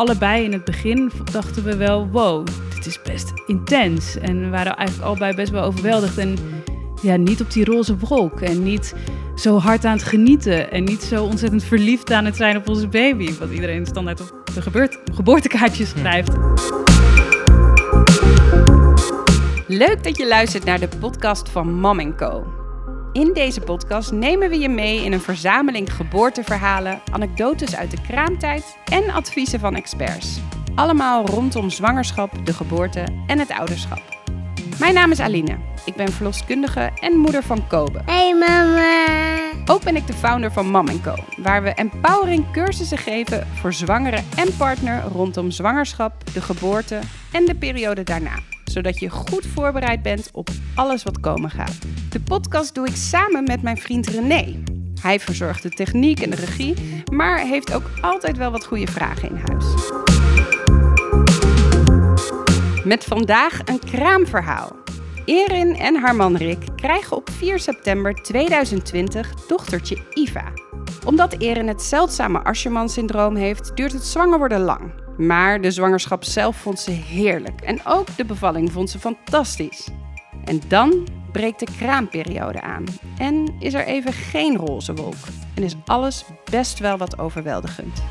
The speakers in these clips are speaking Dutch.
allebei in het begin dachten we wel, wow, dit is best intens. En we waren eigenlijk allebei best wel overweldigd. En ja, niet op die roze wolk. En niet zo hard aan het genieten. En niet zo ontzettend verliefd aan het zijn op onze baby. Wat iedereen standaard op de gebeurt, geboortekaartjes schrijft. Leuk dat je luistert naar de podcast van Mam Co. In deze podcast nemen we je mee in een verzameling geboorteverhalen, anekdotes uit de kraamtijd en adviezen van experts. Allemaal rondom zwangerschap, de geboorte en het ouderschap. Mijn naam is Aline. Ik ben verloskundige en moeder van Kobe. Hey mama. Ook ben ik de founder van Mam Co, waar we empowering cursussen geven voor zwangere en partner rondom zwangerschap, de geboorte en de periode daarna zodat je goed voorbereid bent op alles wat komen gaat. De podcast doe ik samen met mijn vriend René. Hij verzorgt de techniek en de regie, maar heeft ook altijd wel wat goede vragen in huis. Met vandaag een kraamverhaal. Erin en haar man Rick krijgen op 4 september 2020 dochtertje Iva. Omdat Erin het zeldzame Asherman-syndroom heeft, duurt het zwanger worden lang. Maar de zwangerschap zelf vond ze heerlijk en ook de bevalling vond ze fantastisch. En dan breekt de kraamperiode aan en is er even geen roze wolk en is alles best wel wat overweldigend.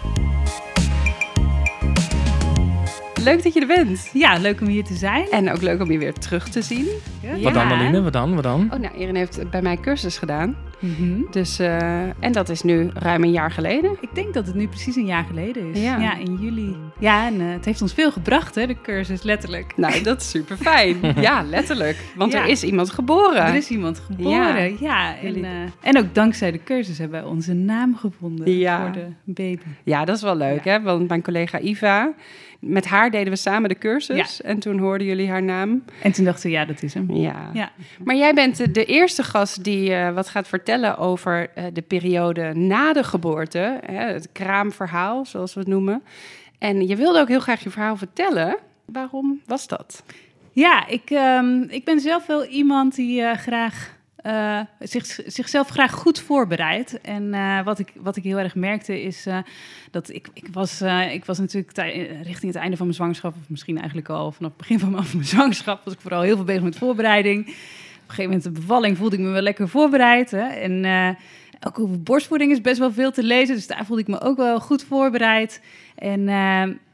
Leuk dat je er bent. Ja, leuk om hier te zijn. En ook leuk om je weer terug te zien. Ja. Wat dan, Aline? Wat dan? Wat dan? Oh, nou, Erin heeft bij mij cursus gedaan. Mhm. Dus, eh, en dat is nu ruim een jaar geleden. Ik denk dat het nu precies een jaar geleden is. Ja. in juli. Ja, en eh, het heeft ons veel gebracht, hè, de cursus, letterlijk. Nou, dat is super fijn. ja, letterlijk. Want Ja. er is iemand geboren. Er is iemand geboren, ja. En, eh, en ook dankzij de cursus hebben wij onze naam gevonden Ja. voor de baby. Ja, dat is wel leuk, Ja. hè? Want mijn collega Iva, met haar deden we samen de cursus. En toen hoorden jullie haar naam. En toen dachten we, ja, dat is hem. Ja. Ja. Maar jij bent de- eerste gast die eh, wat gaat vertellen over eh, de periode na de geboorte. Hè? Het kraamverhaal, zoals we het noemen. En je wilde ook heel graag je verhaal vertellen. Waarom was dat? Ja, ik, ehm, ik ben zelf wel iemand die eh, graag eh, zich, zichzelf graag goed voorbereidt. En eh, wat, ik, wat ik heel erg merkte is eh, dat ik, ik, was, ik was natuurlijk richting het einde van mijn zwangerschap, of misschien eigenlijk al vanaf het begin van mijn mijn zwangerschap, was ik vooral heel veel bezig met voorbereiding. Op een gegeven moment de bevalling voelde ik me wel lekker voorbereid. Hè? En ook over borstvoeding is best wel veel te lezen, dus daar voelde ik me ook wel goed voorbereid. En,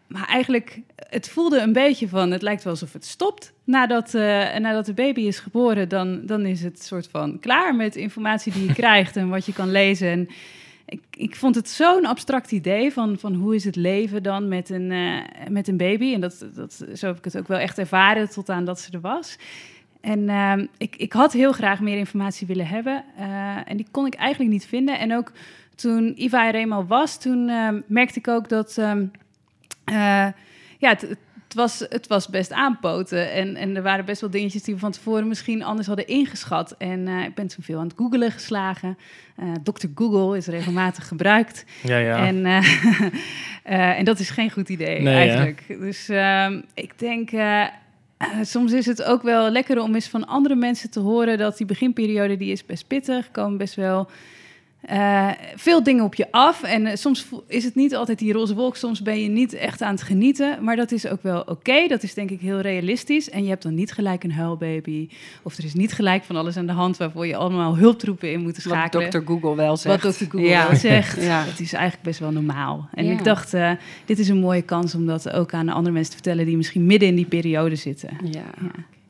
maar eigenlijk, het voelde een beetje van, het lijkt wel alsof het stopt. Nadat, eh, nadat de baby is geboren, dan, dan is het soort van klaar met informatie die je krijgt en wat je kan lezen. En ik, ik vond het zo'n abstract idee van, van hoe is het leven dan met een, eh, met een baby. En dat, dat, zo heb ik het ook wel echt ervaren tot aan dat ze er was. En ehm, ik, ik had heel graag meer informatie willen hebben. eh, en die kon ik eigenlijk niet vinden. En ook toen Iva er eenmaal was, toen ehm, merkte ik ook dat... ehm, eh, ja, het, het, was, het was best aanpoten. En, en er waren best wel dingetjes die we van tevoren misschien anders hadden ingeschat. En eh, ik ben toen veel aan het googelen geslagen. Eh Dr. Google is regelmatig gebruikt. Ja, ja. En, eh, eh, en dat is geen goed idee Nee, eigenlijk. Dus ehm, ik denk, eh, eh, soms is het ook wel lekker om eens van andere mensen te horen dat die beginperiode die is best pittig. Komen best wel eh, veel dingen op je af. En eh, soms is het niet altijd die roze wolk. Soms ben je niet echt aan het genieten. Maar dat is ook wel oké. Dat is denk ik heel realistisch. En je hebt dan niet gelijk een huilbaby. Of er is niet gelijk van alles aan de hand waarvoor je allemaal hulptroepen in moet Wat schakelen. dokter Google wel zegt. Wat Dr. Google Ja. wel zegt. Ja. Het is eigenlijk best wel normaal. En Ja. ik dacht, eh, dit is een mooie kans om dat ook aan andere mensen te vertellen die misschien midden in die periode zitten. Ja.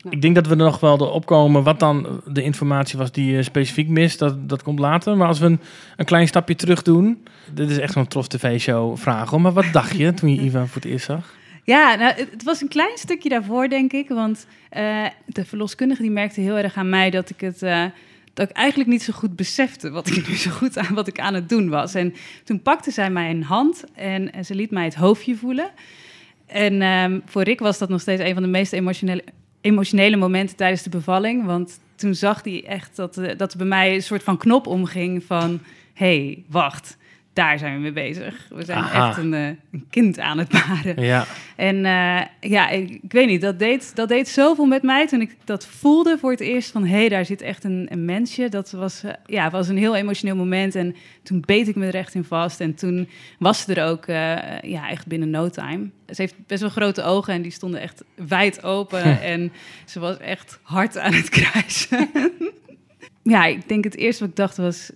Ik denk dat we er nog wel erop komen wat dan de informatie was die je specifiek mist. Dat, dat komt later. Maar als we een, een klein stapje terug doen. Dit is echt zo'n Trof TV-show vraag. hoor. Maar wat dacht je toen je Iva voor het eerst zag? Ja, nou, het, was een klein stukje daarvoor, denk ik. Want eh, de verloskundige die merkte heel erg aan mij dat ik het. eh, dat ik eigenlijk niet zo goed besefte wat ik nu zo goed aan wat ik aan het doen was. En toen pakte zij mij een hand en, en ze liet mij het hoofdje voelen. En ehm, voor Rick was dat nog steeds een van de meest emotionele, emotionele momenten tijdens de bevalling. Want toen zag hij echt dat, eh, dat er bij mij een soort van knop omging van... hé, hey, wacht, daar zijn we mee bezig. We zijn Aha. echt een, eh, een kind aan het baren. Ja. En eh, ja, ik, ik weet niet, dat deed, dat deed zoveel met mij toen ik dat voelde voor het eerst van... hé, hey, daar zit echt een, een mensje. Dat was, eh, ja, was een heel emotioneel moment en toen beet ik me er echt in vast. En toen was ze er ook, ja, echt binnen no time. Ze heeft best wel grote ogen en die stonden echt wijd open. en ze was echt hard aan het kruisen. ja, ik denk het eerste wat ik dacht was...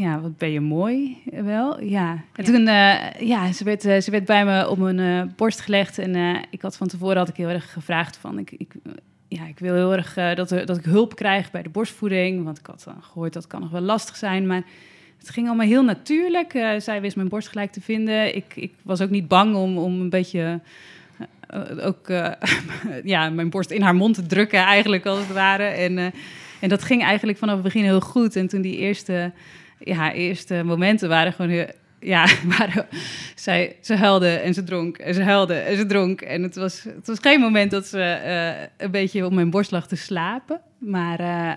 Ja, wat ben je mooi, eh, wel. Ja. En Ja. toen, eh, ja, ze werd, eh, ze werd bij me op mijn borst gelegd. En ik had van tevoren had ik heel erg gevraagd van... Ik, ik, ja, ik wil heel erg dat, er, dat ik hulp krijg bij de borstvoeding. Want ik had dan gehoord dat kan nog wel lastig zijn. Maar het ging allemaal heel natuurlijk. Zij wist mijn borst gelijk te vinden. Ik, ik was ook niet bang om, om een beetje... ook ja, mijn borst in haar mond te drukken, eigenlijk als het ware. En, en dat ging eigenlijk vanaf het begin heel goed. En toen die eerste, ja, eerste momenten waren gewoon heel, ja, waren, zij, ze huilde en ze dronk en ze huilde en ze dronk. En het was, het was geen moment dat ze eh, een beetje op mijn borst lag te slapen. Maar eh,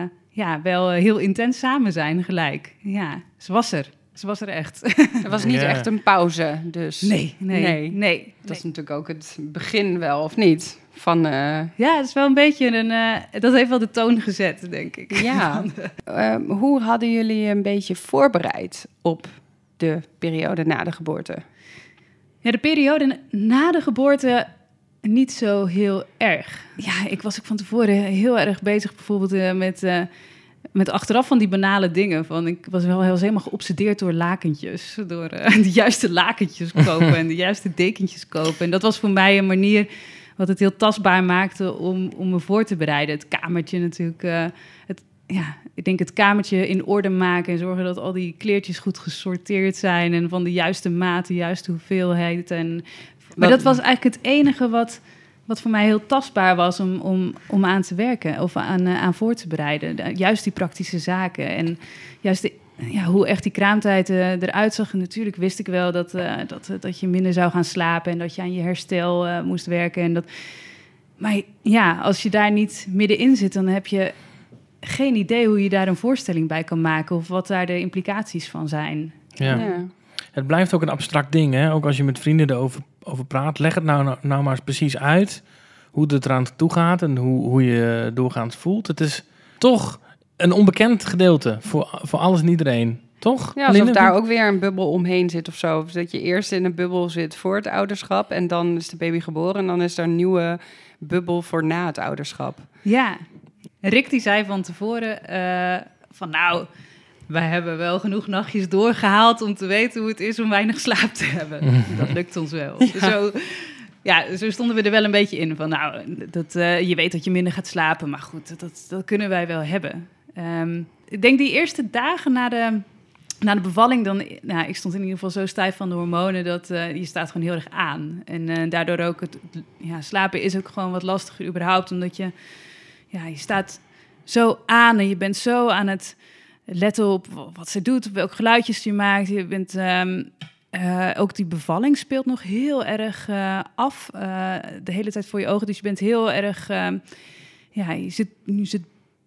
eh, ja, wel heel intens samen zijn gelijk. Ja, ze was er. Ze was er echt. Er was niet Ja. echt een pauze, dus... Nee, nee, Nee. nee. Dat is natuurlijk ook het begin wel, of niet? Van, eh, Ja, het is wel een beetje een... eh, dat heeft wel de toon gezet, denk ik. ja. Ehm, hoe hadden jullie je een beetje voorbereid op de periode na de geboorte? Ja, de periode na de geboorte niet zo heel erg. Ja, ik was ook van tevoren heel erg bezig bijvoorbeeld eh, met, met achteraf van die banale dingen. Van, ik was wel heel, helemaal geobsedeerd door lakentjes. Door de juiste lakentjes kopen en de juiste dekentjes kopen. En dat was voor mij een manier wat het heel tastbaar maakte om, om me voor te bereiden. Het kamertje natuurlijk. eh, het, ja, ik denk het kamertje in orde maken en zorgen dat al die kleertjes goed gesorteerd zijn en van de juiste maat, de juiste hoeveelheid. En, maar dat was eigenlijk het enige wat, wat voor mij heel tastbaar was om, om, om aan te werken of aan, eh, aan voor te bereiden. De- juist die praktische zaken en juist de, ja, hoe echt die kraamtijd eh, eruit zag. En natuurlijk wist ik wel dat, eh, dat, dat je minder zou gaan slapen en dat je aan je herstel eh, moest werken. En dat, maar ja, als je daar niet middenin zit, dan heb je geen idee hoe je daar een voorstelling bij kan maken of wat daar de implicaties van zijn. Ja. Het blijft ook een abstract ding, hè? Ook als je met vrienden erover over praat. Leg het nou, nou maar eens precies uit hoe het eraan toe gaat en hoe, hoe je doorgaans voelt. Het is toch een onbekend gedeelte voor, voor alles en iedereen, toch? Ja, alsof Linde? daar ook weer een bubbel omheen zit of zo. Of dat je eerst in een bubbel zit voor het ouderschap en dan is de baby geboren en dan is er een nieuwe bubbel voor na het ouderschap. Ja, Rick die zei van tevoren eh, van nou, wij hebben wel genoeg nachtjes doorgehaald om te weten hoe het is om weinig slaap te hebben. Dat lukt ons wel. Zo, ja, zo stonden we er wel een beetje in van nou, dat, eh, je weet dat je minder gaat slapen, maar goed, dat, dat kunnen wij wel hebben. Ehm, ik denk die eerste dagen na de, na de bevalling, dan, nou, ik stond in ieder geval zo stijf van de hormonen dat eh, je staat gewoon heel erg aan. En eh, daardoor ook het, ja, slapen is ook gewoon wat lastiger überhaupt, omdat je ja, je staat zo aan en je bent zo aan het letten op wat ze doet, welke geluidjes je maakt. Je bent, ehm, eh, ook die bevalling speelt nog heel erg af de hele tijd voor je ogen. Dus je bent heel erg, ehm, ja, je zit, nu zit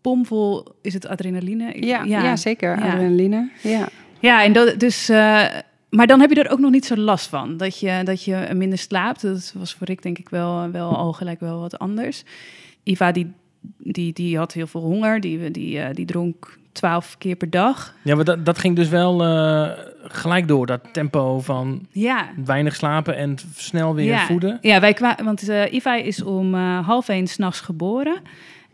bomvol, is het adrenaline? Ik- Ja, ja. zeker. Ja. Adrenaline. Ja. ja, en dat, dus, eh, maar dan heb je er ook nog niet zo last van. Dat je, dat je minder slaapt. Dat was voor Rick denk ik wel, wel al gelijk wel wat anders. Iva die, die, die had heel veel honger. Die, die, eh, die dronk twaalf keer per dag. Ja, maar dat, dat ging dus wel eh, gelijk door, dat tempo van Ja, weinig slapen en snel weer ja. voeden. Ja, wij kwamen, want eh Iva is om eh, half één s'nachts geboren.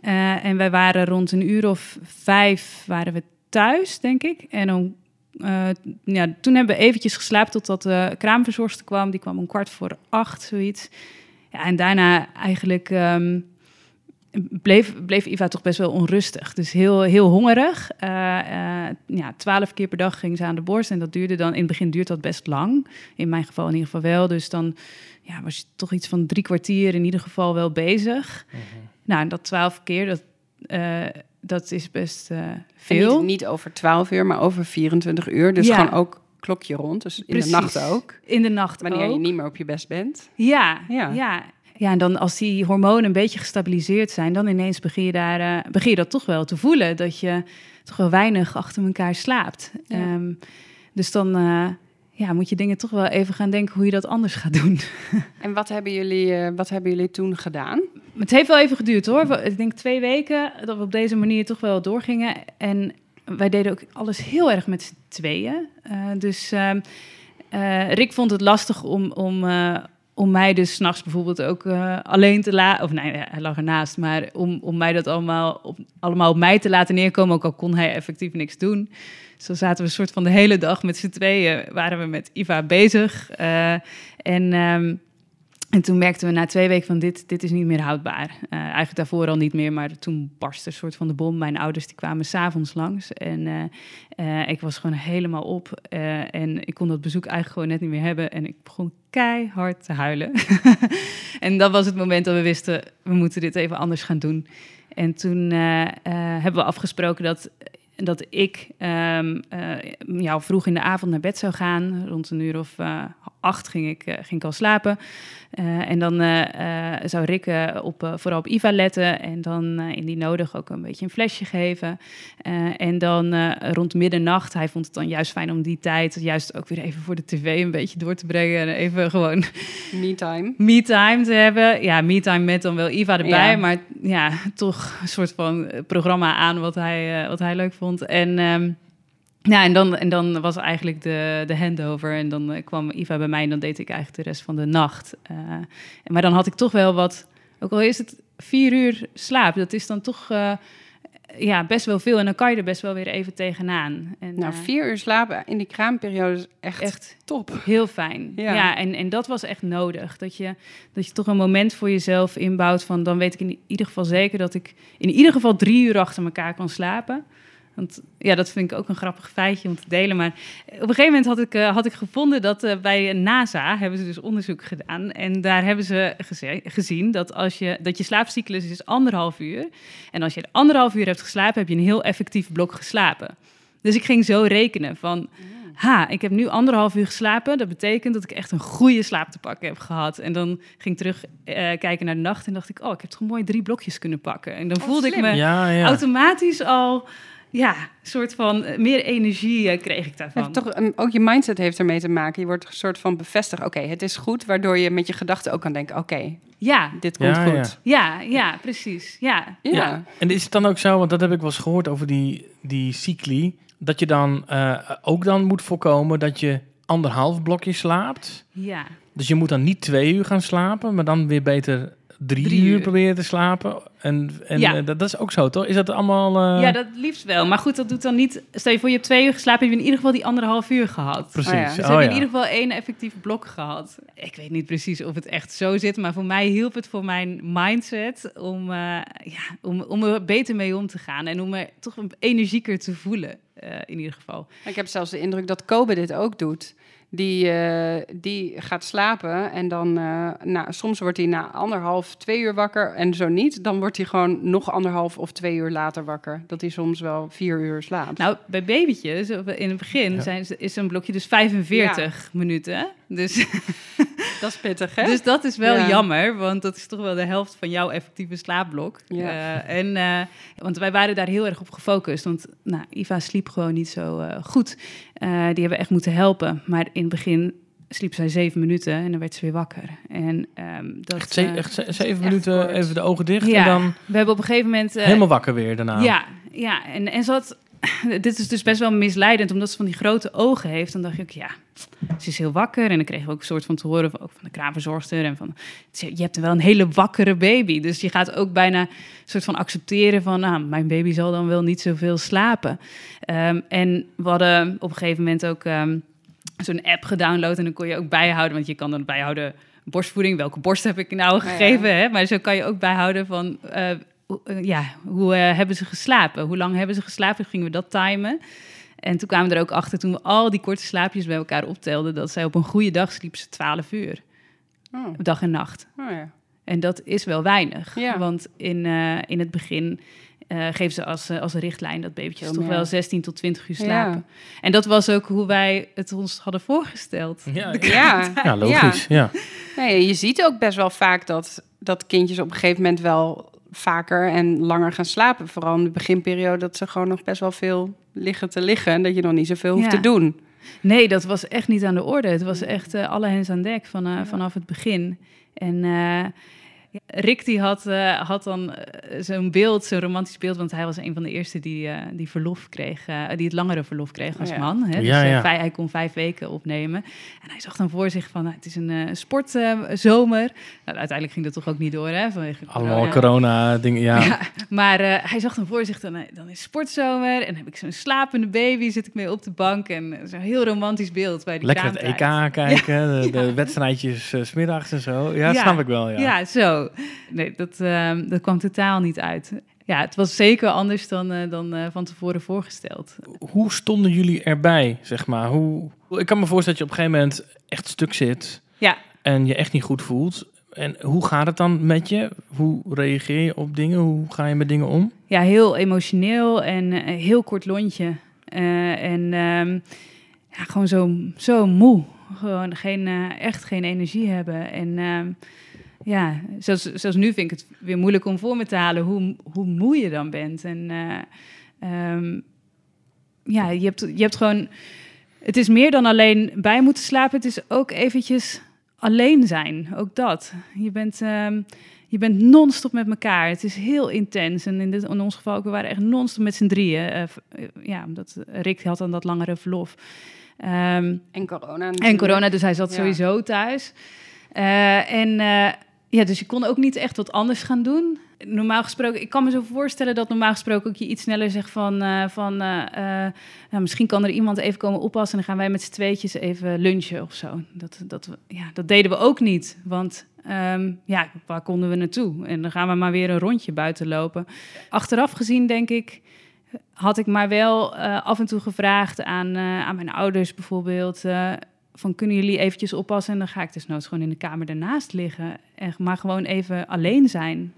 Eh, en wij waren rond een uur of vijf waren we thuis, denk ik. En eh, ja, toen hebben we eventjes geslapen totdat de kraamverzorgster kwam. Die kwam om kwart voor acht, zoiets. Ja, en daarna eigenlijk ehm, bleef, bleef Iva toch best wel onrustig. Dus heel, heel hongerig. Eh, ja, twaalf keer per dag ging ze aan de borst. En dat duurde dan, in het begin duurt dat best lang. In mijn geval in ieder geval wel. Dus dan ja, was je toch iets van drie kwartier in ieder geval wel bezig. Nou, en dat twaalf keer, dat, eh, dat is best eh, veel. Niet, niet over 12 uur, maar over 24 uur. Dus Ja. gewoon ook klokje rond. Dus in Precies. de nacht ook. In de nacht Wanneer ook. je niet meer op je best bent. Ja, Ja. ja. ja. En dan als die hormonen een beetje gestabiliseerd zijn, dan ineens begin je, daar, eh, begin je dat toch wel te voelen. Dat je toch wel weinig achter elkaar slaapt. Ja. Ehm, dus dan, ja, moet je dingen toch wel even gaan denken hoe je dat anders gaat doen. En wat hebben jullie, wat hebben jullie toen gedaan? Het heeft wel even geduurd hoor. Ik denk twee weken dat we op deze manier toch wel doorgingen. En wij deden ook alles heel erg met z'n tweeën. Eh, dus ehm, eh, Rick vond het lastig om, om, eh, om mij dus s'nachts bijvoorbeeld ook alleen te laten. Of nee, hij lag ernaast. Maar om, om mij dat allemaal op, allemaal op mij te laten neerkomen. Ook al kon hij effectief niks doen. Zo zaten we soort van de hele dag met z'n tweeën. Waren we met Iva bezig. En... ehm, en toen merkten we na twee weken van dit, dit is niet meer houdbaar. Eh, eigenlijk daarvoor al niet meer, maar toen barstte een soort van de bom. Mijn ouders die kwamen s'avonds langs en eh, eh, ik was gewoon helemaal op. en ik kon dat bezoek eigenlijk gewoon net niet meer hebben. En ik begon keihard te huilen. en dat was het moment dat we wisten, we moeten dit even anders gaan doen. En toen hebben we afgesproken dat, dat ik ehm, eh, jou vroeg in de avond naar bed zou gaan. Rond een uur of eh, acht ging ik, eh, ging ik al slapen. Eh, en dan eh, zou Rick op, vooral op Iva letten en dan indien nodig ook een beetje een flesje geven. En dan rond middernacht, hij vond het dan juist fijn om die tijd juist ook weer even voor de tv een beetje door te brengen. En even gewoon Me-time. me-time te hebben. Ja, me-time met dan wel Iva erbij, Ja. maar ja, toch een soort van programma aan wat hij, wat hij leuk vond. En, ehm, ja, en, dan, en dan was eigenlijk de, de handover en dan eh, kwam Iva bij mij en dan deed ik eigenlijk de rest van de nacht. Eh, maar dan had ik toch wel wat, ook al is het vier uur slaap, dat is dan toch eh, ja, best wel veel en dan kan je er best wel weer even tegenaan. En, Nou, vier uur slapen in die kraamperiode is echt, echt top. Heel fijn. Ja. Ja, en, en dat was echt nodig. Dat je, dat je toch een moment voor jezelf inbouwt van... dan weet ik in ieder geval zeker dat ik in ieder geval drie uur achter elkaar kan slapen. Want ja, dat vind ik ook een grappig feitje om te delen. Maar op een gegeven moment had ik, eh, had ik gevonden dat eh, bij NASA hebben ze dus onderzoek gedaan. En daar hebben ze geze- gezien dat als je, dat je slaapcyclus is anderhalf uur. En als je anderhalf uur hebt geslapen, heb je een heel effectief blok geslapen. Dus ik ging zo rekenen van, ha, ik heb nu anderhalf uur geslapen. Dat betekent dat ik echt een goede slaap te pakken heb gehad. En dan ging ik terug eh, kijken naar de nacht en dacht ik, oh, ik heb toch mooi drie blokjes kunnen pakken. En dan Oh, voelde ik me Ja, ja. automatisch al, ja, een soort van eh, meer energie eh, kreeg ik Het daarvan. toch, ook je mindset heeft ermee te maken. Je wordt een soort van bevestigd. Oké, het is goed, waardoor je met je gedachten ook kan denken: oké, Ja, dit komt Ja, goed. ja, ja, precies. Ja, Ja. Ja. En is het dan ook zo, want dat heb ik wel eens gehoord over die, die cycli, dat je dan eh, ook dan moet voorkomen dat je anderhalf blokje slaapt. ja. Dus je moet dan niet twee uur gaan slapen, maar dan weer beter drie, Drie uur, uur. proberen te slapen. En, en Ja. eh, dat, dat is ook zo, toch? Is dat allemaal... eh, ja, dat liefst wel. Maar goed, dat doet dan niet... Stel je voor, je hebt twee uur geslapen, heb je in ieder geval die anderhalf uur gehad. Precies. Oh ja. Dus Oh, heb je ja. in ieder geval één effectief blok gehad. Ik weet niet precies of het echt zo zit, maar voor mij hielp het voor mijn mindset om, eh, ja, om, om er beter mee om te gaan en om me toch een energieker te voelen, eh, in ieder geval. Ik heb zelfs de indruk dat Kobe dit ook doet. Die, eh, die gaat slapen en dan, eh, nou, soms wordt hij na anderhalf, twee uur wakker. En zo niet, dan wordt hij gewoon nog anderhalf of twee uur later wakker. Dat hij soms wel vier uur slaapt. Nou, bij babytjes, in het begin, Ja. zijn, is een blokje dus 45 minuten. Dus, dat is pittig, hè? dus dat is wel Ja. jammer, want dat is toch wel de helft van jouw effectieve slaapblok. Ja. Eh, en, eh, want wij waren daar heel erg op gefocust, want nou, Iva sliep gewoon niet zo eh, goed. Eh, die hebben we echt moeten helpen. Maar in het begin sliep zij zeven minuten en dan werd ze weer wakker. En, ehm, dat, Echt, ze- eh, echt ze- is zeven echt minuten kort. even de ogen dicht Ja. en dan we hebben op een gegeven moment... helemaal wakker weer daarna. ja, ja. En, en ze had... Dit is dus best wel misleidend, omdat ze van die grote ogen heeft. Dan dacht ik, ja, ze is heel wakker. En dan kregen we ook een soort van te horen, van, ook van de kraamverzorgster. En van, je hebt wel een hele wakkere baby. Dus je gaat ook bijna een soort van accepteren van... Nou, mijn baby zal dan wel niet zoveel slapen. Ehm, en we hadden op een gegeven moment ook ehm, zo'n app gedownload. En dan kon je ook bijhouden, want je kan dan bijhouden... Borstvoeding, welke borst heb ik nou Ja, ja. gegeven? Hè? Maar zo kan je ook bijhouden van eh, ja, hoe eh, hebben ze geslapen? Hoe lang hebben ze geslapen? Gingen we dat timen? En toen kwamen we er ook achter, toen we al die korte slaapjes bij elkaar optelden, dat zij op een goede dag sliep ze 12 uur, Oh, dag en nacht. oh ja. En dat is wel weinig, Ja. want in, eh, in het begin eh, geven ze als, eh, als richtlijn dat babytjes toch wel 16 tot 20 uur Ja. slapen. En dat was ook hoe wij het ons hadden voorgesteld. Ja, Ja, ja, logisch. Ja. Nee, je ziet ook best wel vaak dat, dat kindjes op een gegeven moment wel vaker en langer gaan slapen. Vooral in de beginperiode dat ze gewoon nog best wel veel liggen te liggen en dat je nog niet zoveel hoeft te doen. Nee, dat was echt niet aan de orde. Het was echt uh, alle hens aan dek van, uh, vanaf het begin. En uh, Rick die had, uh, had dan uh, zo'n beeld, zo'n romantisch beeld, want hij was een van de eerste die, uh, die verlof kreeg, die het langere verlof kreeg als oh, ja. man. Hè? Ja, dus ja. hij kon vijf weken opnemen. En hij zag dan voor zich van, het is een sportzomer. Nou, uiteindelijk ging dat toch ook niet door, hè? Vanwege Allemaal corona-dingen, ja. ja. Maar hij zag dan voor zich, dan, dan is sportzomer en dan heb ik zo'n slapende baby, zit ik mee op de bank en zo'n heel romantisch beeld bij die Lekker het EK kijken, de, de wedstrijdjes smiddags en zo. Ja, snap ik wel, ja. Ja, zo. Nee, dat, uh, dat kwam totaal niet uit. Ja, het was zeker anders dan, uh, dan uh, van tevoren voorgesteld. Hoe stonden jullie erbij, zeg maar? Hoe... Ik kan me voorstellen dat je op een gegeven moment echt stuk zit. Ja. En je echt niet goed voelt. En hoe gaat het dan met je? Hoe reageer je op dingen? Hoe ga je met dingen om? Ja, heel emotioneel en heel kort lontje. en um, ja, gewoon zo, zo moe. Gewoon geen, echt geen energie hebben. En... Um, ja, zelfs, zelfs nu vind ik het weer moeilijk om voor me te halen hoe, hoe moe je dan bent. En uh, um, ja, je hebt, je hebt gewoon. Het is meer dan alleen bij moeten slapen. Het is ook eventjes alleen zijn. Ook dat. Je bent, um, je bent non-stop met elkaar. Het is heel intens. En in, dit, in ons geval, we waren echt non-stop met z'n drieën. Uh, ja, omdat Rick had dan dat langere verlof. Um, en corona. En corona, dus hij zat ja. sowieso thuis. Uh, en uh, ja, dus je kon ook niet echt wat anders gaan doen. Normaal gesproken, ik kan me zo voorstellen dat normaal gesproken ook je iets sneller zegt van, uh, van uh, uh, nou, misschien kan er iemand even komen oppassen en dan gaan wij met z'n tweetjes even lunchen of zo. Dat, dat, ja, dat deden we ook niet, want um, ja, waar konden we naartoe? En dan gaan we maar weer een rondje buiten lopen. Achteraf gezien denk ik, had ik maar wel af en toe gevraagd aan, aan mijn ouders bijvoorbeeld van kunnen jullie eventjes oppassen en dan ga ik dus nooit gewoon in de kamer ernaast liggen en maar gewoon even alleen zijn.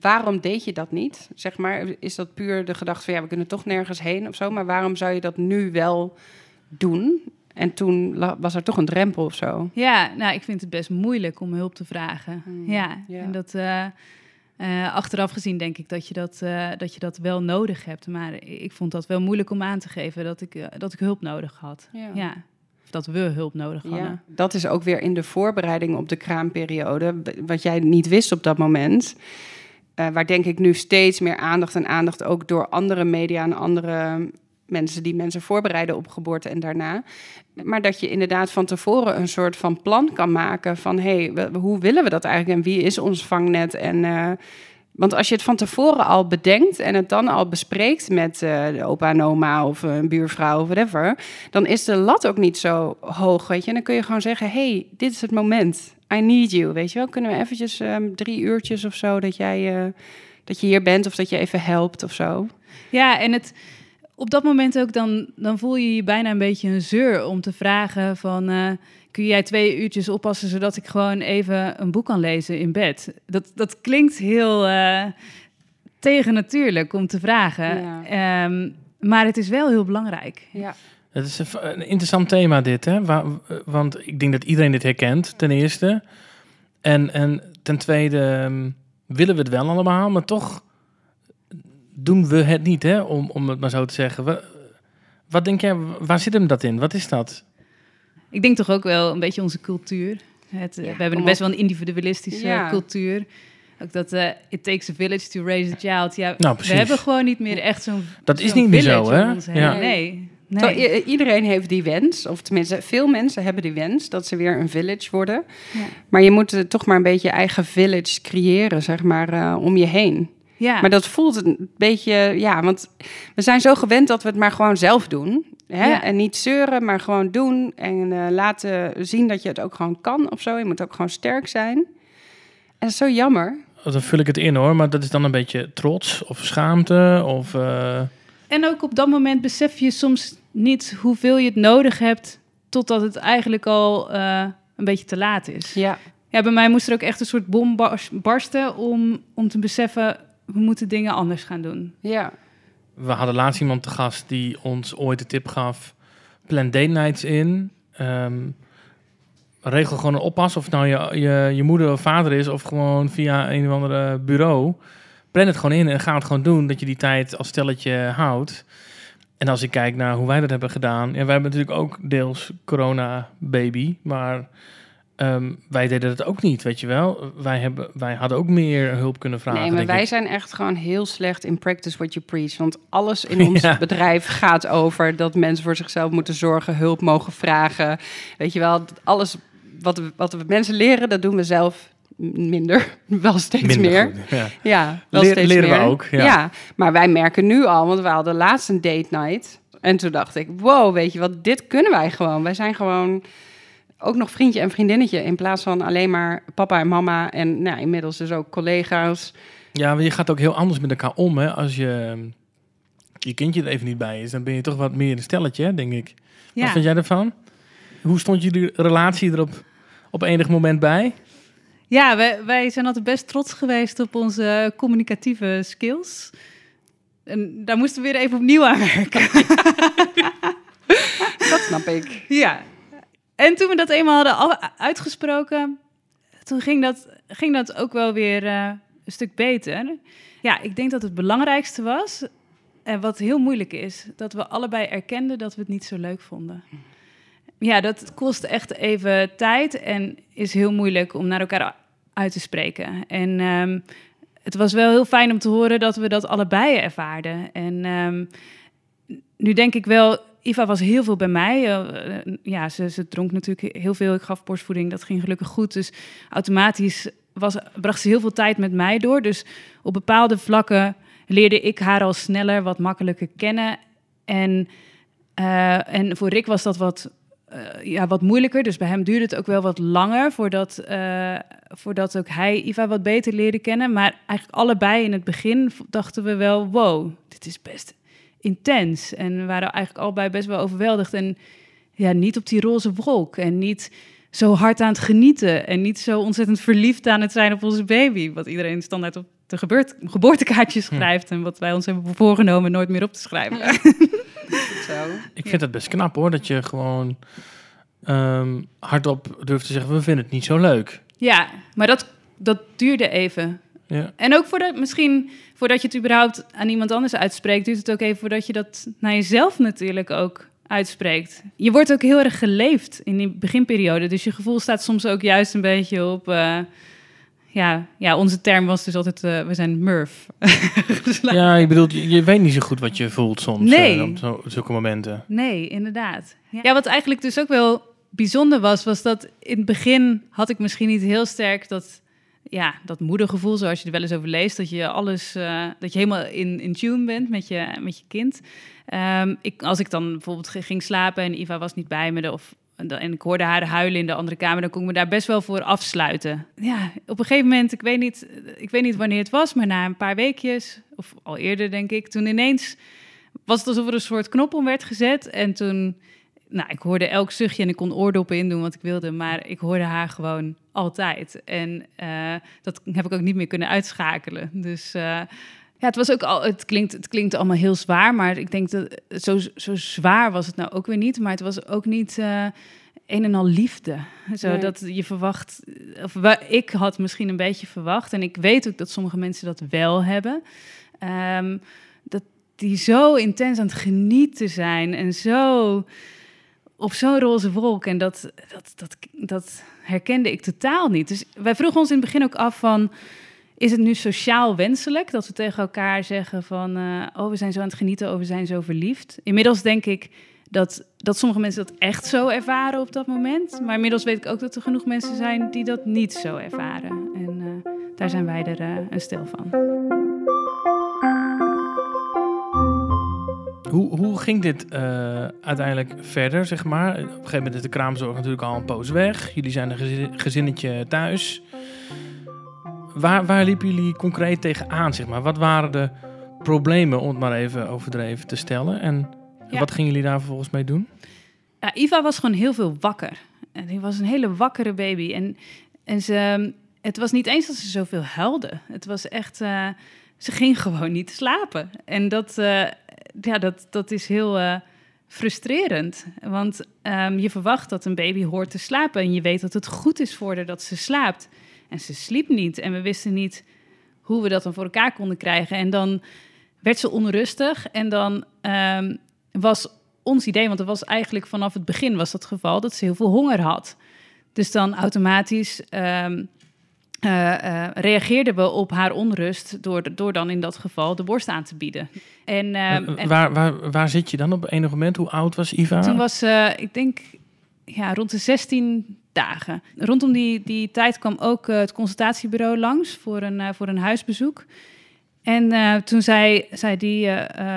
Waarom deed je dat niet? Zeg maar, is dat puur de gedachte van ja, we kunnen toch nergens heen of zo, maar waarom zou je dat nu wel doen? En toen was er toch een drempel of zo. Ja, nou, ik vind het best moeilijk om hulp te vragen. Hmm, ja, ja, en dat uh, uh, achteraf gezien denk ik dat je dat, uh, dat je dat wel nodig hebt. Maar ik vond dat wel moeilijk om aan te geven dat ik, dat ik hulp nodig had. Ja. ja dat we hulp nodig hadden. Ja, dat is ook weer in de voorbereiding op de kraamperiode, wat jij niet wist op dat moment. Uh, waar denk ik nu steeds meer aandacht en aandacht ook door andere media en andere mensen die mensen voorbereiden op geboorte en daarna. Maar dat je inderdaad van tevoren een soort van plan kan maken van hé, hey, hoe willen we dat eigenlijk en wie is ons vangnet en uh, want als je het van tevoren al bedenkt en het dan al bespreekt met uh, de opa en oma of een buurvrouw of whatever, dan is de lat ook niet zo hoog, weet je. En dan kun je gewoon zeggen, hey, dit is het moment. I need you, weet je wel. Kunnen we eventjes um, drie uurtjes of zo dat jij uh, dat je hier bent of dat je even helpt of zo. Ja, en het op dat moment ook dan, dan voel je je bijna een beetje een zeur om te vragen van... kun jij twee uurtjes oppassen zodat ik gewoon even een boek kan lezen in bed? Dat, dat klinkt heel uh, tegennatuurlijk om te vragen. Ja. Um, maar het is wel heel belangrijk. Ja. Het is een, een interessant thema dit, hè? Want ik denk dat iedereen dit herkent, ten eerste. En, en ten tweede um, willen we het wel allemaal, maar toch doen we het niet, hè? Om, om het maar zo te zeggen. Wat, wat denk jij, waar zit hem dat in? Wat is dat? Ik denk toch ook wel een beetje onze cultuur. Het, ja, we hebben best wel een individualistische ja. cultuur. Ook dat uh, it takes a village to raise a child. Ja, nou, we hebben gewoon niet meer echt zo'n. Dat is niet meer zo, hè? Ja. Nee. nee. Zo, iedereen heeft die wens, of tenminste, veel mensen hebben die wens dat ze weer een village worden. Ja. Maar je moet uh, toch maar een beetje je eigen village creëren, zeg maar, uh, om je heen. Ja. Maar dat voelt een beetje, ja, want we zijn zo gewend dat we het maar gewoon zelf doen. Hè? Ja. En niet zeuren, maar gewoon doen. En uh, laten zien dat je het ook gewoon kan of zo. Je moet ook gewoon sterk zijn. En dat is zo jammer. Dan vul ik het in hoor, maar dat is dan een beetje trots of schaamte of... Uh... En ook op dat moment besef je soms niet hoeveel je het nodig hebt... totdat het eigenlijk al uh, een beetje te laat is. Ja. Ja, bij mij moest er ook echt een soort bom barsten om, om te beseffen... we moeten dingen anders gaan doen. Ja. We hadden laatst iemand te gast die ons ooit de tip gaf: plan date nights in. Um, regel gewoon een oppas, of nou je, je, je moeder of vader is, of gewoon via een of andere bureau. Plan het gewoon in en ga het gewoon doen, dat je die tijd als stelletje houdt. En als ik kijk naar hoe wij dat hebben gedaan. Ja, wij hebben natuurlijk ook deels corona-baby. Maar ehm, wij deden het ook niet, weet je wel. Wij, hebben, wij hadden ook meer hulp kunnen vragen. Nee, maar wij ik. zijn echt gewoon heel slecht in practice what you preach. Want alles in ons Ja. bedrijf gaat over dat mensen voor zichzelf moeten zorgen, hulp mogen vragen. Weet je wel, alles wat we, wat we mensen leren, dat doen we zelf minder. Wel steeds Minder meer. goed, ja. Ja, wel Leer- steeds leren we meer. ook, ja. maar wij merken nu al, want we hadden laatst een date night. En toen dacht ik, wow, weet je wat, dit kunnen wij gewoon. Wij zijn gewoon ook nog vriendje en vriendinnetje... in plaats van alleen maar papa en mama... en nou, inmiddels dus ook collega's. Ja, maar je gaat ook heel anders met elkaar om, hè. Als je, je kindje er even niet bij is, dan ben je toch wat meer een stelletje, hè, denk ik. Wat vind jij ervan? Hoe stond jullie relatie er op, op enig moment bij? Ja, wij, wij zijn altijd best trots geweest op onze communicatieve skills. En daar moesten we weer even opnieuw aan werken. Dat snap ik. ja. En toen we dat eenmaal hadden uitgesproken, toen ging dat, ging dat ook wel weer eh, een stuk beter. Ja, ik denk dat het belangrijkste was, en wat heel moeilijk is, dat we allebei erkenden dat we het niet zo leuk vonden. Ja, dat kost echt even tijd en is heel moeilijk om naar elkaar uit te spreken. En ehm, het was wel heel fijn om te horen dat we dat allebei ervaarden. En ehm, nu denk ik wel, Iva was heel veel bij mij. Eh, eh, ja, ze, ze dronk natuurlijk heel veel. Ik gaf borstvoeding, dat ging gelukkig goed. Dus automatisch was, bracht ze heel veel tijd met mij door. Dus op bepaalde vlakken leerde ik haar al sneller, wat makkelijker kennen. En, eh, en voor Rick was dat wat, ja, wat moeilijker. Dus bij hem duurde het ook wel wat langer voordat, voordat ook hij Iva wat beter leerde kennen. Maar eigenlijk allebei in het begin dachten we wel, wow, dit is best intens. En we waren eigenlijk allebei best wel overweldigd. En ja, niet op die roze wolk. En niet zo hard aan het genieten. En niet zo ontzettend verliefd aan het zijn op onze baby. Wat iedereen standaard op de gebeurt, geboortekaartjes schrijft. En wat wij ons hebben voorgenomen nooit meer op te schrijven. Zo. Ik vind het best knap, hoor. Dat je gewoon ehm, hardop durft te zeggen, we vinden het niet zo leuk. Ja, maar dat, dat duurde even. Ja. En ook voordat, misschien voordat je het überhaupt aan iemand anders uitspreekt, duurt het ook even voordat je dat naar jezelf natuurlijk ook uitspreekt. Je wordt ook heel erg geleefd in die beginperiode. Dus je gevoel staat soms ook juist een beetje op. eh, ja, ja, onze term was dus altijd: eh, we zijn Murph. Ja, je bedoelt, je, je weet niet zo goed wat je voelt soms Nee. eh, op zo, zulke momenten. Nee, inderdaad. Ja, wat eigenlijk dus ook wel bijzonder was, was dat in het begin had ik misschien niet heel sterk dat, ja, dat moedergevoel, zoals je er wel eens over leest, dat je alles, eh, dat je helemaal in, in tune bent met je, met je kind. Ehm, ik, als ik dan bijvoorbeeld ging slapen en Iva was niet bij me, of, en ik hoorde haar huilen in de andere kamer, dan kon ik me daar best wel voor afsluiten. Ja, op een gegeven moment, ik weet niet, ik weet niet wanneer het was, maar na een paar weekjes, of al eerder denk ik, toen ineens was het alsof er een soort knop om werd gezet. En toen, nou, ik hoorde elk zuchtje en ik kon oordoppen indoen wat ik wilde, maar ik hoorde haar gewoon altijd. En eh, dat heb ik ook niet meer kunnen uitschakelen. Dus eh, ja, het was ook al, het klinkt, het klinkt allemaal heel zwaar, maar ik denk dat zo, zo zwaar was het nou ook weer niet. Maar het was ook niet eh, een en al liefde. Zo Nee. dat je verwacht, of ik had misschien een beetje verwacht, en ik weet ook dat sommige mensen dat wel hebben. Ehm, dat die zo intens aan het genieten zijn en zo op zo'n roze wolk. En dat, dat, dat, dat herkende ik totaal niet. Dus wij vroegen ons in het begin ook af van... Is het nu sociaal wenselijk dat we tegen elkaar zeggen van... eh, oh, we zijn zo aan het genieten, oh, we zijn zo verliefd. Inmiddels denk ik dat, dat sommige mensen dat echt zo ervaren op dat moment. Maar inmiddels weet ik ook dat er genoeg mensen zijn die dat niet zo ervaren. En eh, daar zijn wij er eh, een stel van. Hoe, hoe ging dit eh, uiteindelijk verder, zeg maar? Op een gegeven moment is de kraamzorg natuurlijk al een poos weg. Jullie zijn een gezin- gezinnetje thuis. Waar, waar liepen jullie concreet tegenaan, zeg maar? Wat waren de problemen, om het maar even overdreven te stellen? En Ja. wat gingen jullie daar vervolgens mee doen? Ja, Iva was gewoon heel veel wakker. En die was een hele wakkere baby. En, en ze, het was niet eens dat ze zoveel huilde. Het was echt, eh, ze ging gewoon niet slapen. En dat, eh, ja, dat, dat is heel eh, frustrerend. Want ehm, je verwacht dat een baby hoort te slapen. En je weet dat het goed is voor haar dat ze slaapt. En ze sliep niet. En we wisten niet hoe we dat dan voor elkaar konden krijgen. En dan werd ze onrustig. En dan ehm, was ons idee, want het was eigenlijk vanaf het begin was dat geval, dat ze heel veel honger had. Dus dan automatisch ehm, eh, eh, reageerden we op haar onrust door, door dan in dat geval de borst aan te bieden. En, ehm, Eh, en waar, waar, waar zit je dan op enig moment? Hoe oud was Iva? toen was ze, ik denk, ja, rond de 16 dagen. Rondom die, die tijd kwam ook het consultatiebureau langs voor een, voor een huisbezoek. En toen zei, zei die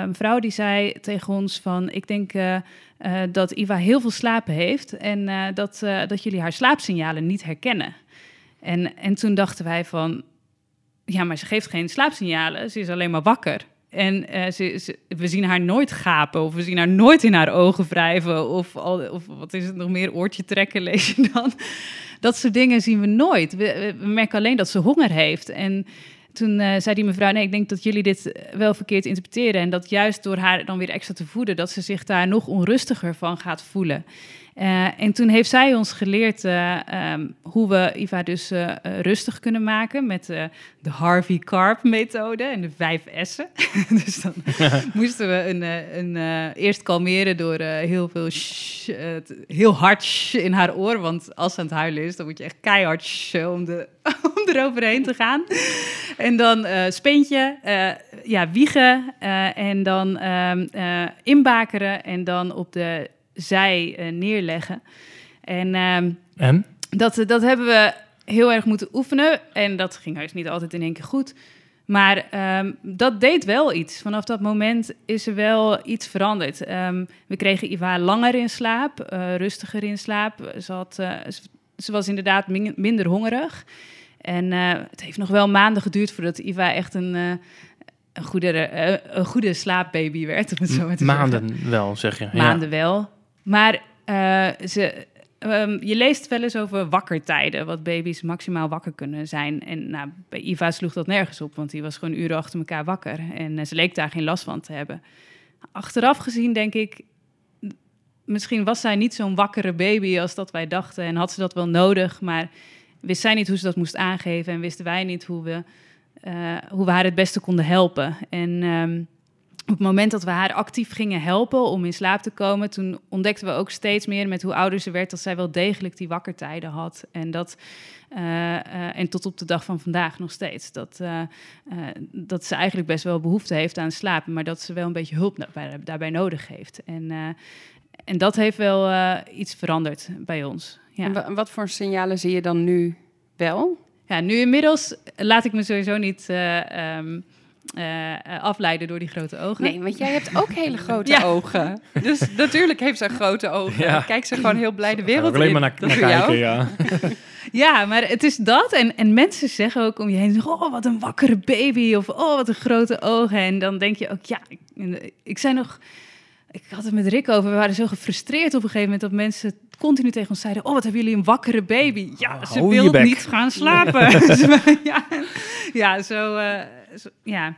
mevrouw, die zei tegen ons van... ik denk dat Iva heel veel slapen heeft... en dat, dat jullie haar slaapsignalen niet herkennen. En, en toen dachten wij van... ja, maar ze geeft geen slaapsignalen, ze is alleen maar wakker. En eh, ze, we zien haar nooit gapen of we zien haar nooit in haar ogen wrijven... of, of wat is het nog meer, oortje trekken lees je dan. Dat soort dingen zien we nooit. We, we- we merken alleen dat ze honger heeft. En toen eh, zei die mevrouw, nee, ik denk dat jullie dit wel verkeerd interpreteren. En dat juist door haar dan weer extra te voeden, dat ze zich daar nog onrustiger van gaat voelen. Eh, en toen heeft zij ons geleerd eh, ehm, hoe we Iva dus eh, rustig kunnen maken met de Harvey Karp methode en de vijf S'en. dus dan moesten we een, een, eerst kalmeren door heel veel shh, heel hard shh in haar oor. Want als ze aan het huilen is, dan moet je echt keihard shh om, de, om eroverheen te gaan. En dan speentje, ja, wiegen en dan ehm, eh, inbakeren en dan op de zij eh, neerleggen. En ehm, En? dat, dat hebben we heel erg moeten oefenen. En dat ging heus niet altijd in één keer goed. Maar ehm, dat deed wel iets. Vanaf dat moment is er wel iets veranderd. Ehm, we kregen Iva langer in slaap, eh, rustiger in slaap. Ze, had, eh, ze, was inderdaad min- minder hongerig. En eh, het heeft nog wel maanden geduurd voordat Iva echt een, eh, een, goede, eh, een goede slaapbaby werd. Om het zo maar te zeggen. Maanden wel, zeg je. Ja. Maanden wel. Maar eh, ze, ehm, je leest wel eens over wakkertijden, wat baby's maximaal wakker kunnen zijn. En nou, bij Iva sloeg dat nergens op, want die was gewoon uren achter elkaar wakker. En eh, ze leek daar geen last van te hebben. Achteraf gezien denk ik, misschien was zij niet zo'n wakkere baby als dat wij dachten. En had ze dat wel nodig, maar wist zij niet hoe ze dat moest aangeven. En wisten wij niet hoe we, eh, hoe we haar het beste konden helpen. En ehm, op het moment dat we haar actief gingen helpen om in slaap te komen, toen ontdekten we ook steeds meer met hoe ouder ze werd dat zij wel degelijk die wakkertijden had. En dat eh, eh, en tot op de dag van vandaag nog steeds. Dat, eh, dat ze eigenlijk best wel behoefte heeft aan slapen, maar dat ze wel een beetje hulp daarbij, daarbij nodig heeft. En, en dat heeft wel iets veranderd bij ons. Ja. En wa- wat voor signalen zie je dan nu wel? Ja, nu inmiddels laat ik me sowieso niet eh, eh, eh, afleiden door die grote ogen. Nee, want jij hebt ook hele grote Ja. ogen. Dus natuurlijk heeft ze grote ogen. Ja. Kijk ze gewoon heel blij de wereld alleen in. maar naar, jou? kijken, ja. Ja, maar het is dat. En, en mensen zeggen ook om je heen: Oh, wat een wakkere baby. Of Oh, wat een grote ogen. En dan denk je ook: Ja, ik, ik zei nog. Ik had het met Rick over. We waren zo gefrustreerd op een gegeven moment dat mensen continu tegen ons zeiden: Oh, wat hebben jullie een wakkere baby? Ja, Oh, ze wil niet gaan slapen. ja, ja, zo. eh, zo- ja.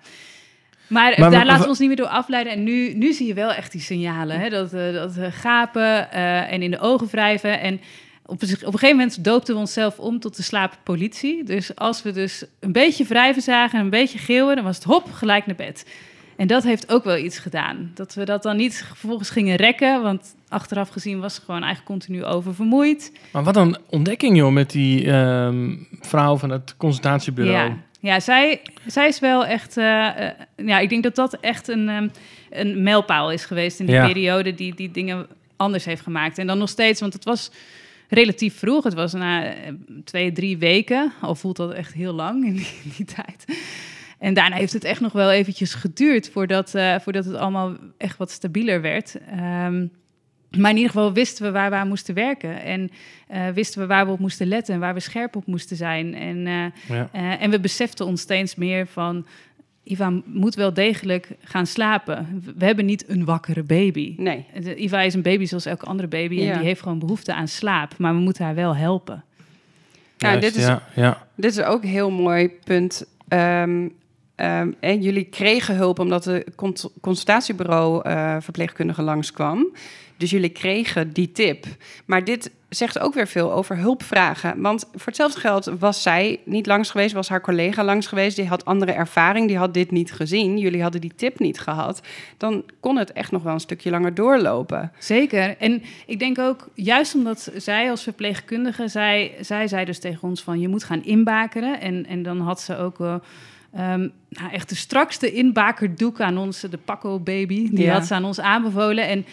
Maar, Maar daar laten we- ons niet meer door afleiden. En nu, nu zie je wel echt die signalen. Hè? Dat, eh, dat eh, gapen eh, en in de ogen wrijven. En op, een- op een gegeven moment doopten we onszelf om tot de slaappolitie. Dus als we dus een beetje wrijven zagen en een beetje geeuwen... dan was het hop, gelijk naar bed. En dat heeft ook wel iets gedaan. Dat we dat dan niet vervolgens gingen rekken... want achteraf gezien was ze gewoon eigenlijk continu oververmoeid. Maar wat een ontdekking, joh, met die ehm, vrouw van het consultatiebureau. Ja, ja zij, zij is wel echt. eh, eh, ja, ik denk dat dat echt een, ehm, een mijlpaal is geweest in die Ja. periode die die dingen anders heeft gemaakt. En dan nog steeds, want het was relatief vroeg. Het was na eh, twee, drie weken. Al voelt dat echt heel lang in die, in die tijd. En daarna heeft het echt nog wel eventjes geduurd voordat, voordat het allemaal echt wat stabieler werd. Ehm, maar in ieder geval wisten we waar we aan moesten werken. En eh, wisten we waar we op moesten letten en waar we scherp op moesten zijn. En, eh, Ja. eh, en we beseften ons steeds meer van... Iva moet wel degelijk gaan slapen. We hebben niet een wakkere baby. Nee. Iva is een baby zoals elke andere baby... Ja. en die heeft gewoon behoefte aan slaap. Maar we moeten haar wel helpen. Ja, Juist, dit is- ja, ja. Dit is ook een heel mooi punt. Ehm, ehm, en jullie kregen hulp omdat de cons- consultatiebureau eh verpleegkundige langskwam. Dus jullie kregen die tip. Maar dit zegt ook weer veel over hulpvragen. Want voor hetzelfde geld was zij niet langs geweest, was haar collega langs geweest. Die had andere ervaring, die had dit niet gezien. Jullie hadden die tip niet gehad. Dan kon het echt nog wel een stukje langer doorlopen. Zeker. En ik denk ook, juist omdat zij als verpleegkundige, zij, zij zei dus tegen ons van je moet gaan inbakeren. En, en dan had ze ook. Uh, Um, nou, echt de strakste inbakerdoek aan ons, de Paco Baby. Die had ze aan ons aanbevolen. En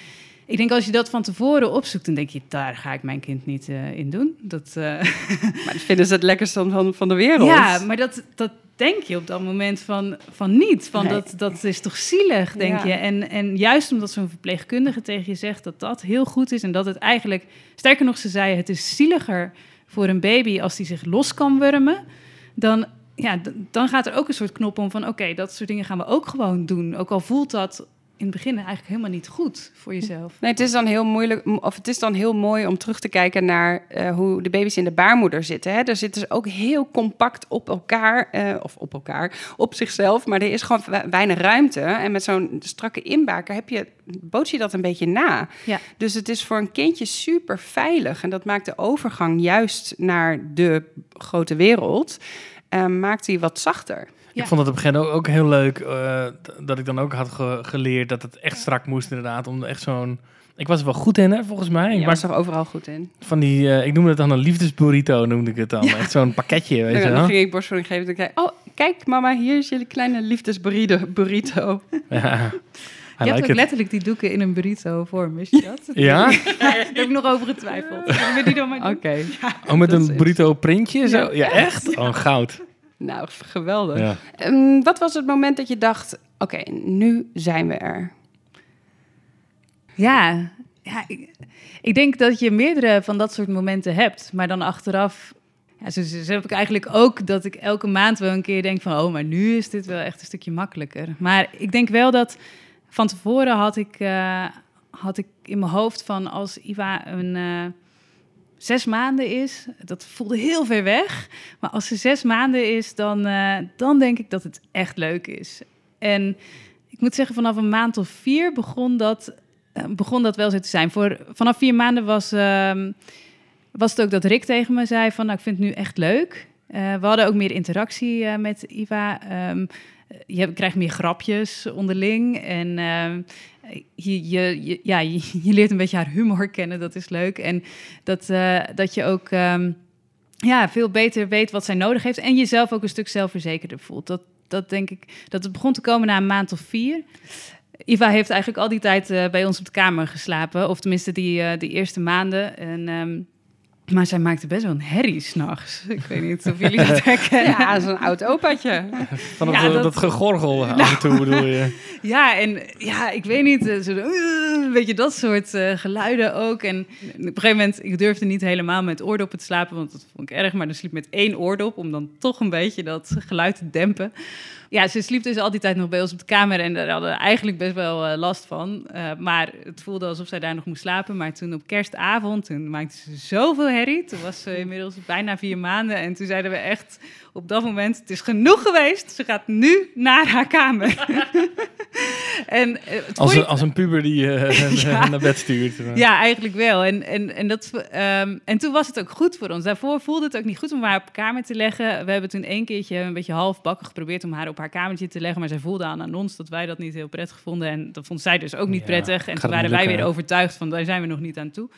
ik denk als je dat van tevoren opzoekt, dan denk je, daar ga ik mijn kind niet uh, in doen. Dat, uh... maar dat vinden ze het lekkerste van, van de wereld. Ja, maar dat, dat denk je op dat moment van, van niet. Van dat, dat is toch zielig, denk je. En, en juist omdat zo'n verpleegkundige tegen je zegt dat dat heel goed is en dat het eigenlijk, sterker nog, ze zei, het is zieliger voor een baby als die zich los kan wurmen, dan ja, dan gaat er ook een soort knop om van oké, dat soort dingen gaan we ook gewoon doen. Ook al voelt dat in het begin eigenlijk helemaal niet goed voor jezelf. Nee, het is dan heel moeilijk, of het is dan heel mooi om terug te kijken naar uh, hoe de baby's in de baarmoeder zitten. Hè? Daar zitten ze ook heel compact op elkaar, uh, of op elkaar, op zichzelf. Maar er is gewoon weinig ruimte. En met zo'n strakke inbaker heb je, boot je dat een beetje na. Ja. Dus het is voor een kindje super veilig. En dat maakt de overgang juist naar de grote wereld, uh, maakt die wat zachter. Ik vond het op een gegeven moment ook, ook heel leuk uh, dat ik dan ook had ge geleerd dat het echt strak moest inderdaad. Om echt zo'n... Ik was er wel goed in, hè, volgens mij. Ik ja, was er overal goed in. Van die, uh, ik noemde het dan een liefdesburrito, noemde ik het dan. Ja. Echt zo'n pakketje, weet dan, je wel. Dan ging ik borstvoeding geven en zei oh, kijk mama, hier is jullie kleine liefdesburrito. Ja. I je like hebt ook letterlijk die doeken in een burrito vorm, wist je dat? Ja? Daar heb ik nog over getwijfeld. Oké. Okay. oh, met een burrito printje? Zo? Ja, ja echt? Oh, goud. Nou, geweldig. Ja. Um, wat was het moment dat je dacht, oké, okay, nu zijn we er? Ja, ja ik, ik, denk dat je meerdere van dat soort momenten hebt. Maar dan achteraf, ja, zo, zo, heb ik eigenlijk ook dat ik elke maand wel een keer denk van... oh, maar nu is dit wel echt een stukje makkelijker. Maar ik denk wel dat van tevoren had ik, uh, had ik in mijn hoofd van als Iva een... Uh, zes maanden is, dat voelde heel ver weg. Maar als ze zes maanden is, dan, uh, dan denk ik dat het echt leuk is. En ik moet zeggen, vanaf een maand of vier begon dat, uh, begon dat wel zo te zijn. Voor, vanaf vier maanden was, uh, was het ook dat Rick tegen me zei van... nou, ik vind het nu echt leuk. Uh, we hadden ook meer interactie met Iva. Um, je krijgt meer grapjes onderling. En ehm, je, je, ja, je, leert een beetje haar humor kennen, dat is leuk. En dat, uh, dat je ook um, ja, veel beter weet wat zij nodig heeft. En jezelf ook een stuk zelfverzekerder voelt. Dat, dat denk ik, dat het begon te komen na een maand of vier. Iva heeft eigenlijk al die tijd uh, bij ons op de kamer geslapen. Of tenminste die, die eerste maanden. En um, maar zij maakte best wel een herrie s'nachts. Ik weet niet of jullie dat herkennen. Ja, zo'n oud opaatje. Van dat, ja, dat... dat gegorgel nou, af en toe bedoel je? Ja, en ja, ik weet niet. Zo, uh, weet je, dat soort uh, geluiden ook. En op een gegeven moment, ik durfde niet helemaal met oordoppen te slapen, want dat vond ik erg. Maar dan sliep met één oordop om dan toch een beetje dat geluid te dempen. Ja, ze sliep dus al die tijd nog bij ons op de kamer en daar hadden we eigenlijk best wel uh, last van. Uh, maar het voelde alsof zij daar nog moest slapen. Maar toen op kerstavond, toen maakte ze zoveel herrie. Toen was ze inmiddels bijna vier maanden en toen zeiden we echt op dat moment, het is genoeg geweest. Ze gaat nu naar haar kamer. en, uh, als, een, als een puber die ja. naar bed stuurt. Ja, eigenlijk wel. En, en, en, dat, um, en toen was het ook goed voor ons. Daarvoor voelde het ook niet goed om haar op kamer te leggen. We hebben toen één keertje een beetje halfbakken geprobeerd om haar op haar kamertje te leggen. Maar zij voelde aan aan ons dat wij dat niet heel prettig vonden. En dat vond zij dus ook niet ja, prettig. En toen waren wij weer overtuigd van daar zijn we nog niet aan toe.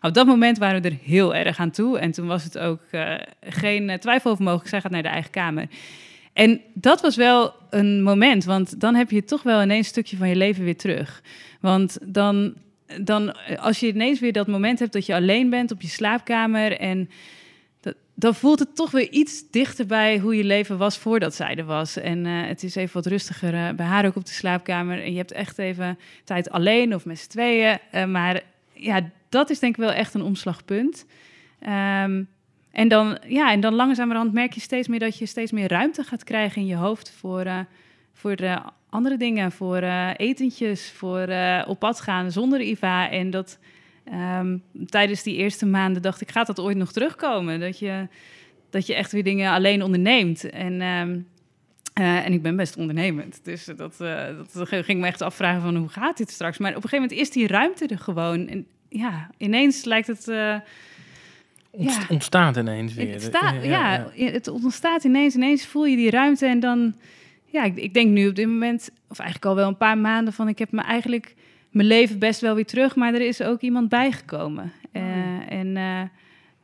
Op dat moment waren we er heel erg aan toe. En toen was het ook uh, geen uh, twijfel over mogelijk. Zij gaat naar de eigen kamer. En dat was wel een moment, want dan heb je toch wel ineens een stukje van je leven weer terug. Want dan, dan als je ineens weer dat moment hebt dat je alleen bent op je slaapkamer en dan voelt het toch weer iets dichter bij hoe je leven was voordat zij er was. En uh, het is even wat rustiger uh, bij haar ook op de slaapkamer. En je hebt echt even tijd alleen of met z'n tweeën. Uh, maar ja, dat is denk ik wel echt een omslagpunt. Um, en dan, ja, en dan langzamerhand merk je steeds meer dat je steeds meer ruimte gaat krijgen in je hoofd voor, voor andere dingen. Voor etentjes, voor op pad gaan zonder Iva. En dat Um, tijdens die eerste maanden dacht ik, gaat dat ooit nog terugkomen? Dat je, dat je echt weer dingen alleen onderneemt. En, uh, en ik ben best ondernemend. Dus dat, dat ging me echt afvragen van hoe gaat dit straks? Maar op een gegeven moment is die ruimte er gewoon. En ja, ineens lijkt het... Ja. ontstaat ineens weer. Het, sta- ja, het ontstaat ineens. Ineens voel je die ruimte en dan... Ja, ik, ik denk nu op dit moment, of eigenlijk al wel een paar maanden... van ik heb me eigenlijk mijn leven best wel weer terug... maar er is ook iemand bijgekomen. Eh, en, eh,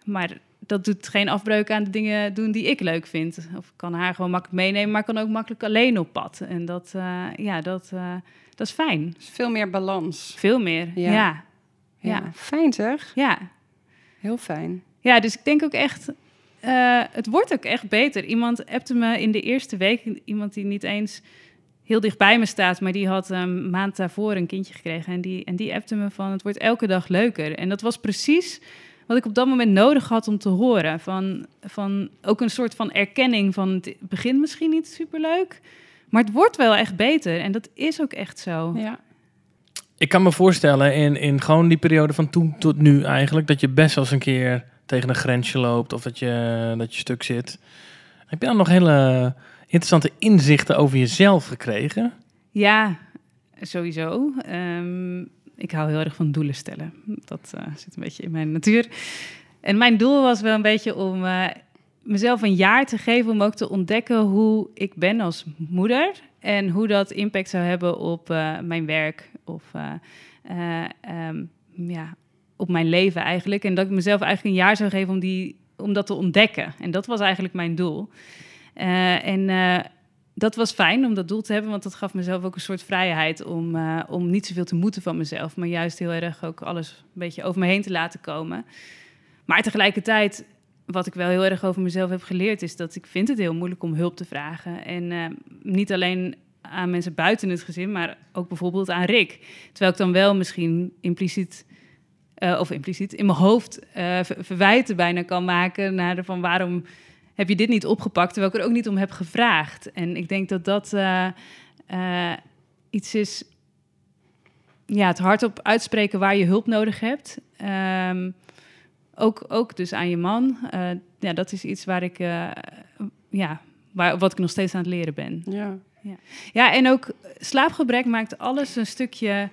maar dat doet geen afbreuk aan de dingen doen die ik leuk vind. Of ik kan haar gewoon makkelijk meenemen... maar ik kan ook makkelijk alleen op pad. En dat, eh, ja, dat, eh, dat is fijn. Dus veel meer balans. Veel meer, Ja. ja. Ja. Ja. Fijn zeg. ja. Heel fijn. Ja, dus ik denk ook echt, eh, het wordt ook echt beter. Iemand appte me in de eerste week, iemand die niet eens heel dicht bij me staat, maar die had een maand daarvoor een kindje gekregen. En die, en die appte me van, het wordt elke dag leuker. En dat was precies wat ik op dat moment nodig had om te horen. Van, van ook een soort van erkenning van, het begint misschien niet superleuk, maar het wordt wel echt beter. En dat is ook echt zo. Ja. Ik kan me voorstellen, in, in gewoon die periode van toen tot nu eigenlijk, dat je best wel eens een keer tegen een grensje loopt of dat je, dat je stuk zit. Heb je dan nog hele interessante inzichten over jezelf gekregen? Ja, sowieso. Ehm, ik hou heel erg van doelen stellen. Dat eh, zit een beetje in mijn natuur. En mijn doel was wel een beetje om eh, mezelf een jaar te geven om ook te ontdekken hoe ik ben als moeder en hoe dat impact zou hebben op eh, mijn werk of eh, eh, ehm, ja, op mijn leven eigenlijk. En dat ik mezelf eigenlijk een jaar zou geven om, die, om dat te ontdekken. En dat was eigenlijk mijn doel. Eh, en eh, dat was fijn om dat doel te hebben, want dat gaf mezelf ook een soort vrijheid om, eh, om niet zoveel te moeten van mezelf, maar juist heel erg ook alles een beetje over me heen te laten komen. Maar tegelijkertijd, wat ik wel heel erg over mezelf heb geleerd, is dat ik vind het heel moeilijk om hulp te vragen. En niet alleen aan mensen buiten het gezin, maar ook bijvoorbeeld aan Rick. Terwijl ik dan wel misschien impliciet, eh, of impliciet, in mijn hoofd ver- verwijten bijna kan maken naar de van waarom heb je dit niet opgepakt, terwijl ik er ook niet om heb gevraagd. En ik denk dat dat eh, iets is, ja, het hardop uitspreken waar je hulp nodig hebt. Ehm, ook, ook dus aan je man. Ja, dat is iets waar ik, ja, waar, wat ik nog steeds aan het leren ben. Ja. Ja, en ook slaapgebrek maakt alles een stukje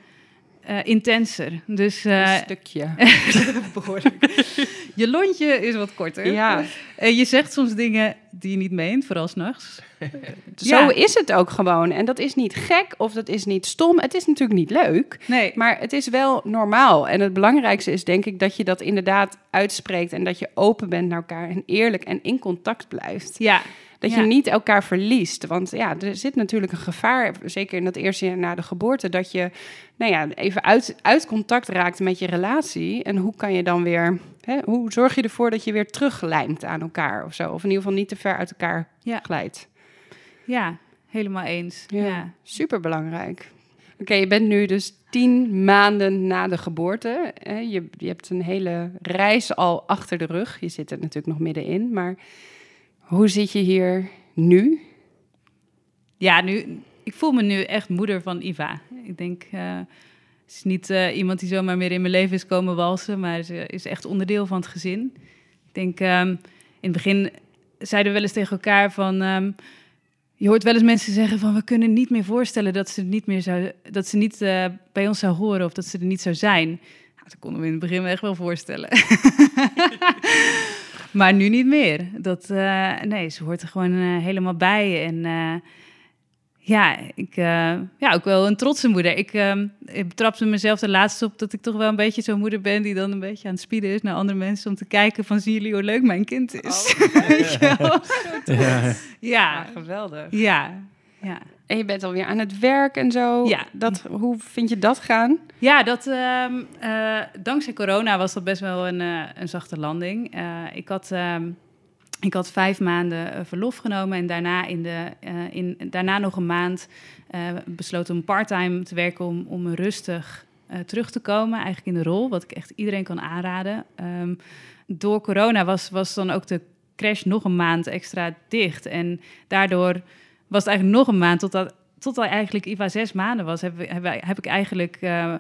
eh, intenser. Dus eh, een stukje. behoorlijk. je lontje is wat korter. Ja, En je zegt soms dingen die je niet meent, vooral s'nachts. zo Ja. is het ook gewoon. En dat is niet gek of dat is niet stom. Het is natuurlijk niet leuk. Nee, Maar het is wel normaal. En het belangrijkste is denk ik dat je dat inderdaad uitspreekt. En dat je open bent naar elkaar en eerlijk en in contact blijft. ja. Dat Ja. je niet elkaar verliest. Want ja, er zit natuurlijk een gevaar, zeker in dat eerste jaar na de geboorte, dat je nou ja, even uit, uit contact raakt met je relatie. En hoe kan je dan weer, hè, hoe zorg je ervoor dat je weer teruglijmt aan elkaar of zo? Of in ieder geval niet te ver uit elkaar Ja. glijdt. ja, helemaal eens. Ja, Ja. super belangrijk. Oké, je bent nu dus tien maanden na de geboorte. Je, je hebt een hele reis al achter de rug. Je zit er natuurlijk nog middenin. Maar hoe zit je hier nu? Ja, nu, ik voel me nu echt moeder van Iva. Ik denk, het is niet eh, iemand die zomaar meer in mijn leven is komen walsen, maar ze is echt onderdeel van het gezin. Ik denk, ehm, in het begin zeiden we wel eens tegen elkaar van, ehm, je hoort wel eens mensen zeggen van, we kunnen niet meer voorstellen dat ze niet meer zou, dat ze niet eh, bij ons zou horen of dat ze er niet zou zijn. Nou, dat konden we in het begin echt wel voorstellen. maar nu niet meer. Dat, eh, nee, ze hoort er gewoon eh, helemaal bij. En eh, ja, ik, eh, ja, ook wel een trotse moeder. Ik, eh, ik betrapte mezelf er laatst op dat ik toch wel een beetje zo'n moeder ben... die dan een beetje aan het spieden is naar andere mensen... om te kijken van, zien jullie hoe leuk mijn kind is? Je wel? Ja. Ja, geweldig. ja, ja. En je bent alweer aan het werk en zo. Ja. Dat, hoe vind je dat gaan? Ja, dat, ehm, eh, dankzij corona was dat best wel een, eh, een zachte landing. Eh, ik, had, ehm, ik had vijf maanden verlof genomen en daarna, in de, in, daarna nog een maand besloten om parttime te werken om, om rustig terug te komen, eigenlijk in de rol, wat ik echt iedereen kan aanraden. Ehm, door corona was, was dan ook de crash nog een maand extra dicht en daardoor was het eigenlijk nog een maand totdat, totdat eigenlijk IVA zes maanden was, heb, heb, heb ik eigenlijk eh,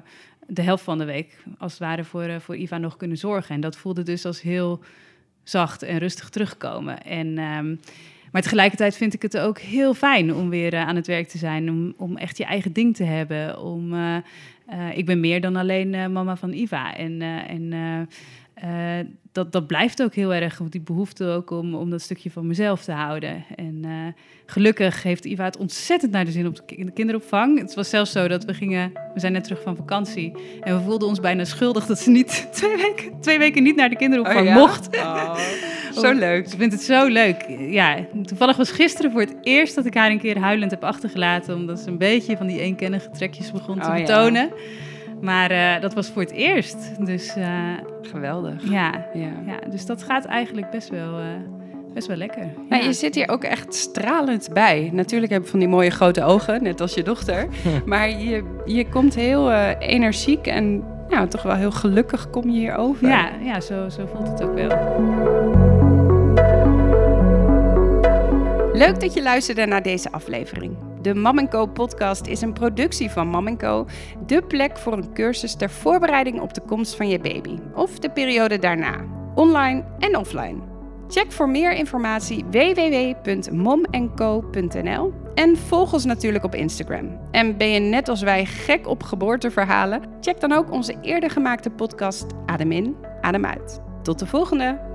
de helft van de week als het ware voor, eh, voor IVA nog kunnen zorgen. En dat voelde dus als heel zacht en rustig terugkomen. En, ehm, maar tegelijkertijd vind ik het ook heel fijn om weer eh, aan het werk te zijn, om, om echt je eigen ding te hebben. Om, ik ben meer dan alleen mama van Iva. En, en eh, dat, dat blijft ook heel erg, die behoefte ook om, om dat stukje van mezelf te houden. En uh, gelukkig heeft Iva het ontzettend naar de zin op de kinderopvang. Het was zelfs zo dat we gingen, we zijn net terug van vakantie en we voelden ons bijna schuldig dat ze niet twee weken, twee weken niet naar de kinderopvang oh, ja? mocht. Oh, zo leuk. Ik vind het zo leuk. Ja, toevallig was gisteren voor het eerst dat ik haar een keer huilend heb achtergelaten, omdat ze een beetje van die eenkennige trekjes begon te Oh, ja. Maar eh, dat was voor het eerst. Dus eh, Geweldig. ja, Ja. ja, dus dat gaat eigenlijk best wel, eh, best wel lekker. Nou, Ja. je zit hier ook echt stralend bij. Natuurlijk heb je van die mooie grote ogen, net als je dochter. maar je, je komt heel eh, energiek en nou, toch wel heel gelukkig kom je hier over. Ja, ja zo, zo voelt het ook wel. Leuk dat je luisterde naar deze aflevering. De Mam Co podcast is een productie van Mam Co, de plek voor een cursus ter voorbereiding op de komst van je baby of de periode daarna, online en offline. Check voor meer informatie www.momco.nl en volg ons natuurlijk op Instagram. En ben je net als wij gek op geboorteverhalen? Check dan ook onze eerder gemaakte podcast Adem in, Adem uit. Tot de volgende!